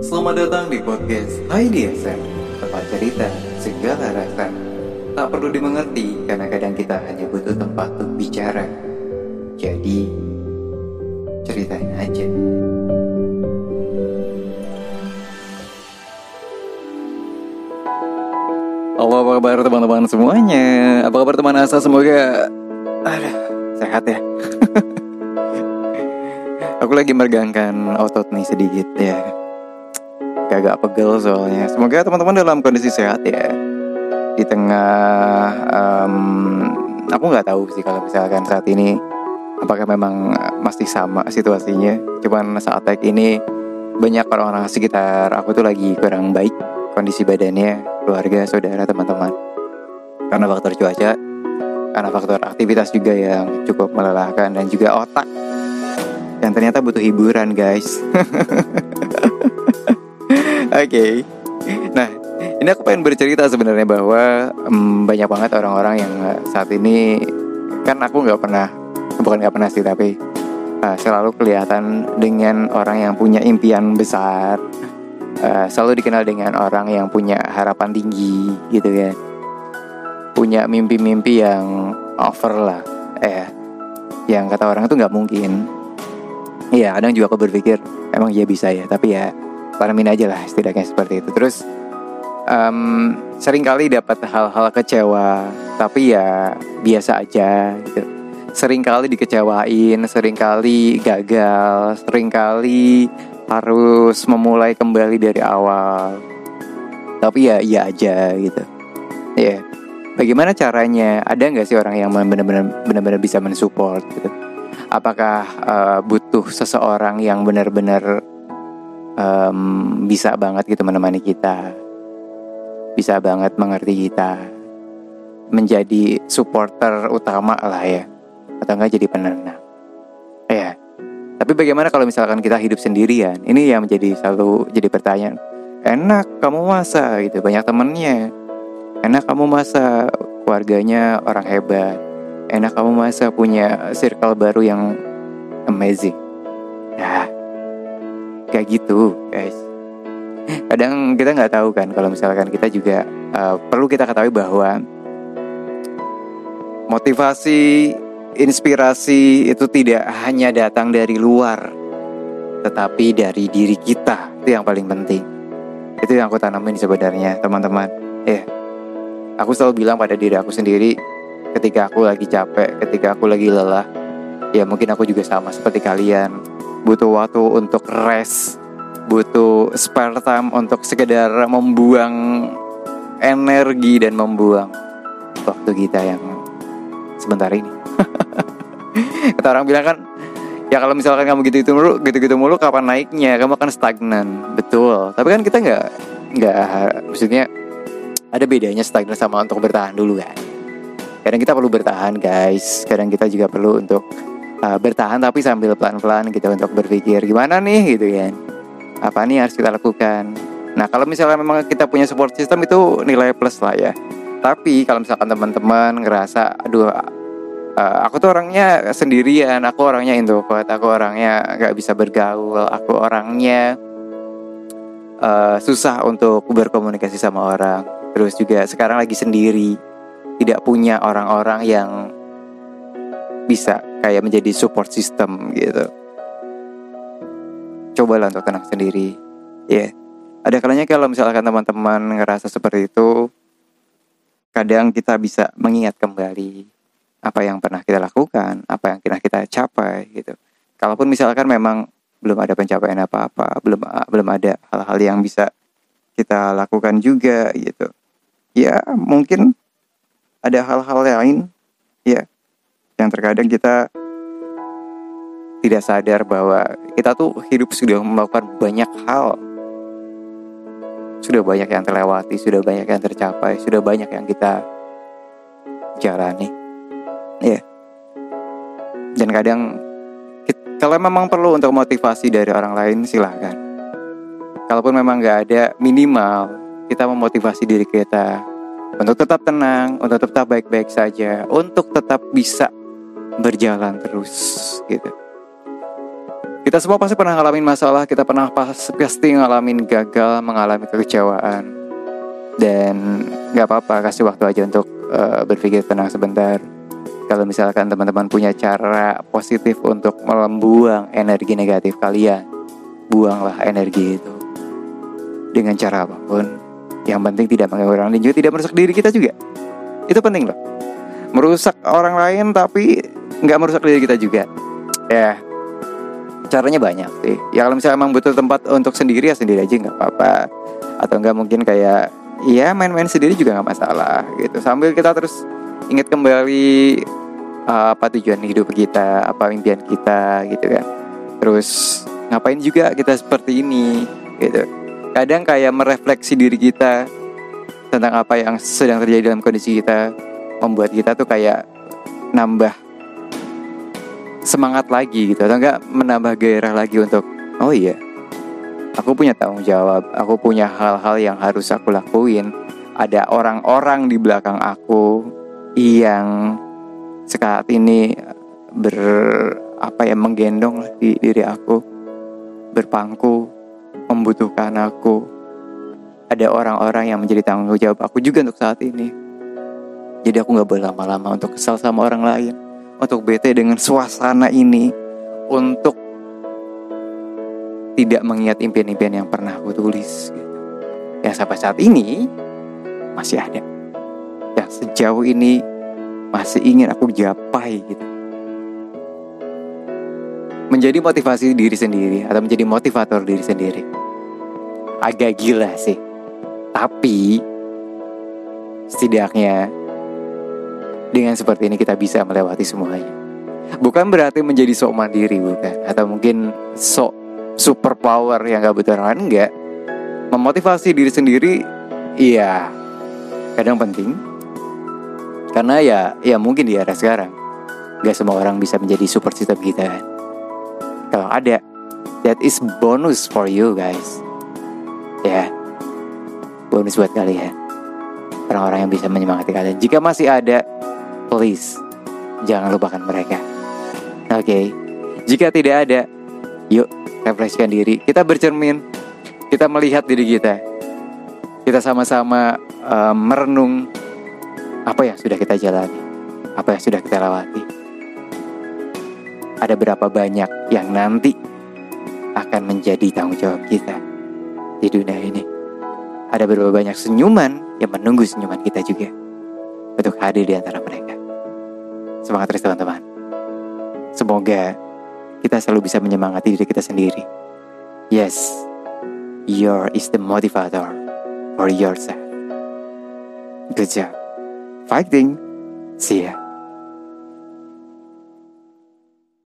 Selamat datang di podcast Hai DSM Tempat cerita segala rasa. Tak perlu dimengerti karena kadang kita hanya butuh tempat untuk bicara. Jadi ceritain aja. Halo apa kabar teman-teman semuanya? Apa kabar teman asa? Semoga Aduh, sehat ya. Aku lagi meregangkan otot sedikit ya. Agak pegel soalnya. Semoga teman-teman dalam kondisi sehat ya. Di tengah um, Aku nggak tahu sih kalau misalkan saat ini Apakah memang masih sama situasinya. Cuman saat tag ini Banyak orang-orang sekitar aku tuh lagi kurang baik Kondisi badannya Keluarga, saudara, teman-teman. Karena faktor cuaca Karena faktor aktivitas juga yang cukup melelahkan Dan juga otak yang ternyata butuh hiburan guys. Oke. Okay. Nah ini aku pengen bercerita sebenarnya bahwa um, Banyak banget orang-orang yang saat ini Kan aku nggak pernah Bukan nggak pernah sih tapi uh, Selalu kelihatan dengan orang yang punya impian besar uh, Selalu dikenal dengan orang yang punya harapan tinggi gitu kan Punya mimpi-mimpi yang over lah Eh Yang kata orang itu nggak mungkin Iya kadang juga aku berpikir emang iya bisa ya? Tapi ya panemin aja lah setidaknya seperti itu. Terus um, sering kali dapat hal-hal kecewa tapi ya biasa aja gitu. Sering kali dikecewain sering kali gagal sering kali harus memulai kembali dari awal. Tapi ya iya aja gitu. Ya yeah. bagaimana caranya? Ada nggak sih orang yang benar-benar benar-benar bisa mensupport gitu apakah uh, butuh seseorang yang benar-benar um, bisa banget gitu menemani kita, bisa banget mengerti kita, menjadi supporter utama lah ya, atau enggak jadi penenang, ya. Tapi bagaimana kalau misalkan kita hidup sendirian? Ini yang menjadi selalu jadi pertanyaan. Enak kamu masa gitu, banyak temennya. Enak kamu masa keluarganya orang hebat enak kamu masa punya circle baru yang amazing. Ya. Kayak gitu guys. Kadang kita nggak tahu kan kalau misalkan kita juga uh, perlu kita ketahui bahwa motivasi inspirasi itu tidak hanya datang dari luar tetapi dari diri kita. Itu yang paling penting. Itu yang aku tanamin sebenarnya teman-teman. Eh aku selalu bilang pada diri aku sendiri ketika aku lagi capek, ketika aku lagi lelah, ya mungkin aku juga sama seperti kalian. Butuh waktu untuk rest, butuh spare time untuk sekedar membuang energi dan membuang waktu kita yang sebentar ini. Kata orang bilang kan, ya kalau misalkan kamu gitu-gitu mulu, gitu-gitu mulu, kapan naiknya? Kamu akan stagnan, betul. Tapi kan kita nggak, nggak, maksudnya ada bedanya stagnan sama untuk bertahan dulu kan kadang kita perlu bertahan guys. Kadang kita juga perlu untuk uh, bertahan tapi sambil pelan-pelan gitu untuk berpikir gimana nih? gitu kan apa nih harus kita lakukan? Nah kalau misalnya memang kita punya support system itu nilai plus lah ya. Tapi kalau misalkan teman-teman ngerasa aduh uh, aku tuh orangnya sendirian aku orangnya introvert aku orangnya nggak bisa bergaul aku orangnya uh, susah untuk berkomunikasi sama orang. Terus juga sekarang lagi sendiri tidak punya orang-orang yang bisa kayak menjadi support system gitu. Cobalah untuk tenang sendiri. Ya, yeah. ada kalanya kalau misalkan teman-teman ngerasa seperti itu, kadang kita bisa mengingat kembali apa yang pernah kita lakukan, apa yang pernah kita capai gitu. Kalaupun misalkan memang belum ada pencapaian apa-apa, belum belum ada hal-hal yang bisa kita lakukan juga gitu. Ya, mungkin ada hal-hal lain? Ya yang terkadang kita tidak sadar bahwa kita tuh hidup sudah melakukan banyak hal. Sudah banyak yang terlewati sudah banyak yang tercapai sudah banyak yang kita jalani. Ya. Dan kadang kalau memang perlu untuk motivasi dari orang lain silahkan. Kalaupun memang nggak ada minimal kita memotivasi diri kita untuk tetap tenang, untuk tetap baik-baik saja, untuk tetap bisa berjalan terus gitu. Kita semua pasti pernah ngalamin masalah, kita pernah pasti ngalamin gagal, mengalami kekecewaan. Dan nggak apa-apa, kasih waktu aja untuk uh, berpikir tenang sebentar. Kalau misalkan teman-teman punya cara positif untuk membuang energi negatif kalian, buanglah energi itu dengan cara apa pun. Yang penting tidak mengganggu orang lain juga tidak merusak diri kita juga. Itu penting loh. Merusak orang lain tapi nggak merusak diri kita juga. Ya, caranya banyak sih ya kalau misalnya emang butuh tempat untuk sendiri ya sendiri aja nggak apa-apa atau enggak mungkin kayak ya main-main sendiri juga nggak masalah gitu sambil kita terus ingat kembali uh, apa tujuan hidup kita apa impian kita gitu kan terus ngapain juga kita seperti ini gitu kadang kayak merefleksi diri kita tentang apa yang sedang terjadi dalam kondisi kita membuat kita tuh kayak nambah semangat lagi gitu atau enggak menambah gairah lagi untuk oh iya aku punya tanggung jawab aku punya hal-hal yang harus aku lakuin. Ada orang-orang di belakang aku yang saat ini ber apa ya menggendong di diri aku berpangku membutuhkan aku. Ada orang-orang yang menjadi tanggung jawab aku juga untuk saat ini. Jadi aku nggak boleh lama-lama untuk kesal sama orang lain untuk bete dengan suasana ini untuk tidak mengingat impian-impian yang pernah aku tulis gitu. yang sampai saat ini masih ada. Yang sejauh ini masih ingin aku gapai gitu. Menjadi motivasi diri sendiri atau menjadi motivator diri sendiri agak gila sih tapi setidaknya dengan seperti ini kita bisa melewati semuanya. Bukan berarti menjadi sok mandiri bukan atau mungkin sok super power yang gak orang enggak. Memotivasi diri sendiri iya kadang penting. Karena ya ya mungkin di era sekarang gak semua orang bisa menjadi super system kita. Kalau ada that is bonus for you guys. Ya. Bonus buat kalian orang-orang yang bisa menyemangati kalian. Jika masih ada please jangan lupakan mereka. Oke, okay. jika tidak ada, yuk refleksikan diri. Kita bercermin, kita melihat diri kita. Kita sama-sama uh, merenung apa yang sudah kita jalani, apa yang sudah kita lewati. Ada berapa banyak yang nanti akan menjadi tanggung jawab kita di dunia ini. Ada berapa banyak senyuman yang menunggu senyuman kita juga untuk hadir di antara mereka. Semangat terus teman-teman. Semoga kita selalu bisa menyemangati diri kita sendiri. Yes, your is the motivator for yourself. Good job. Fighting. See ya.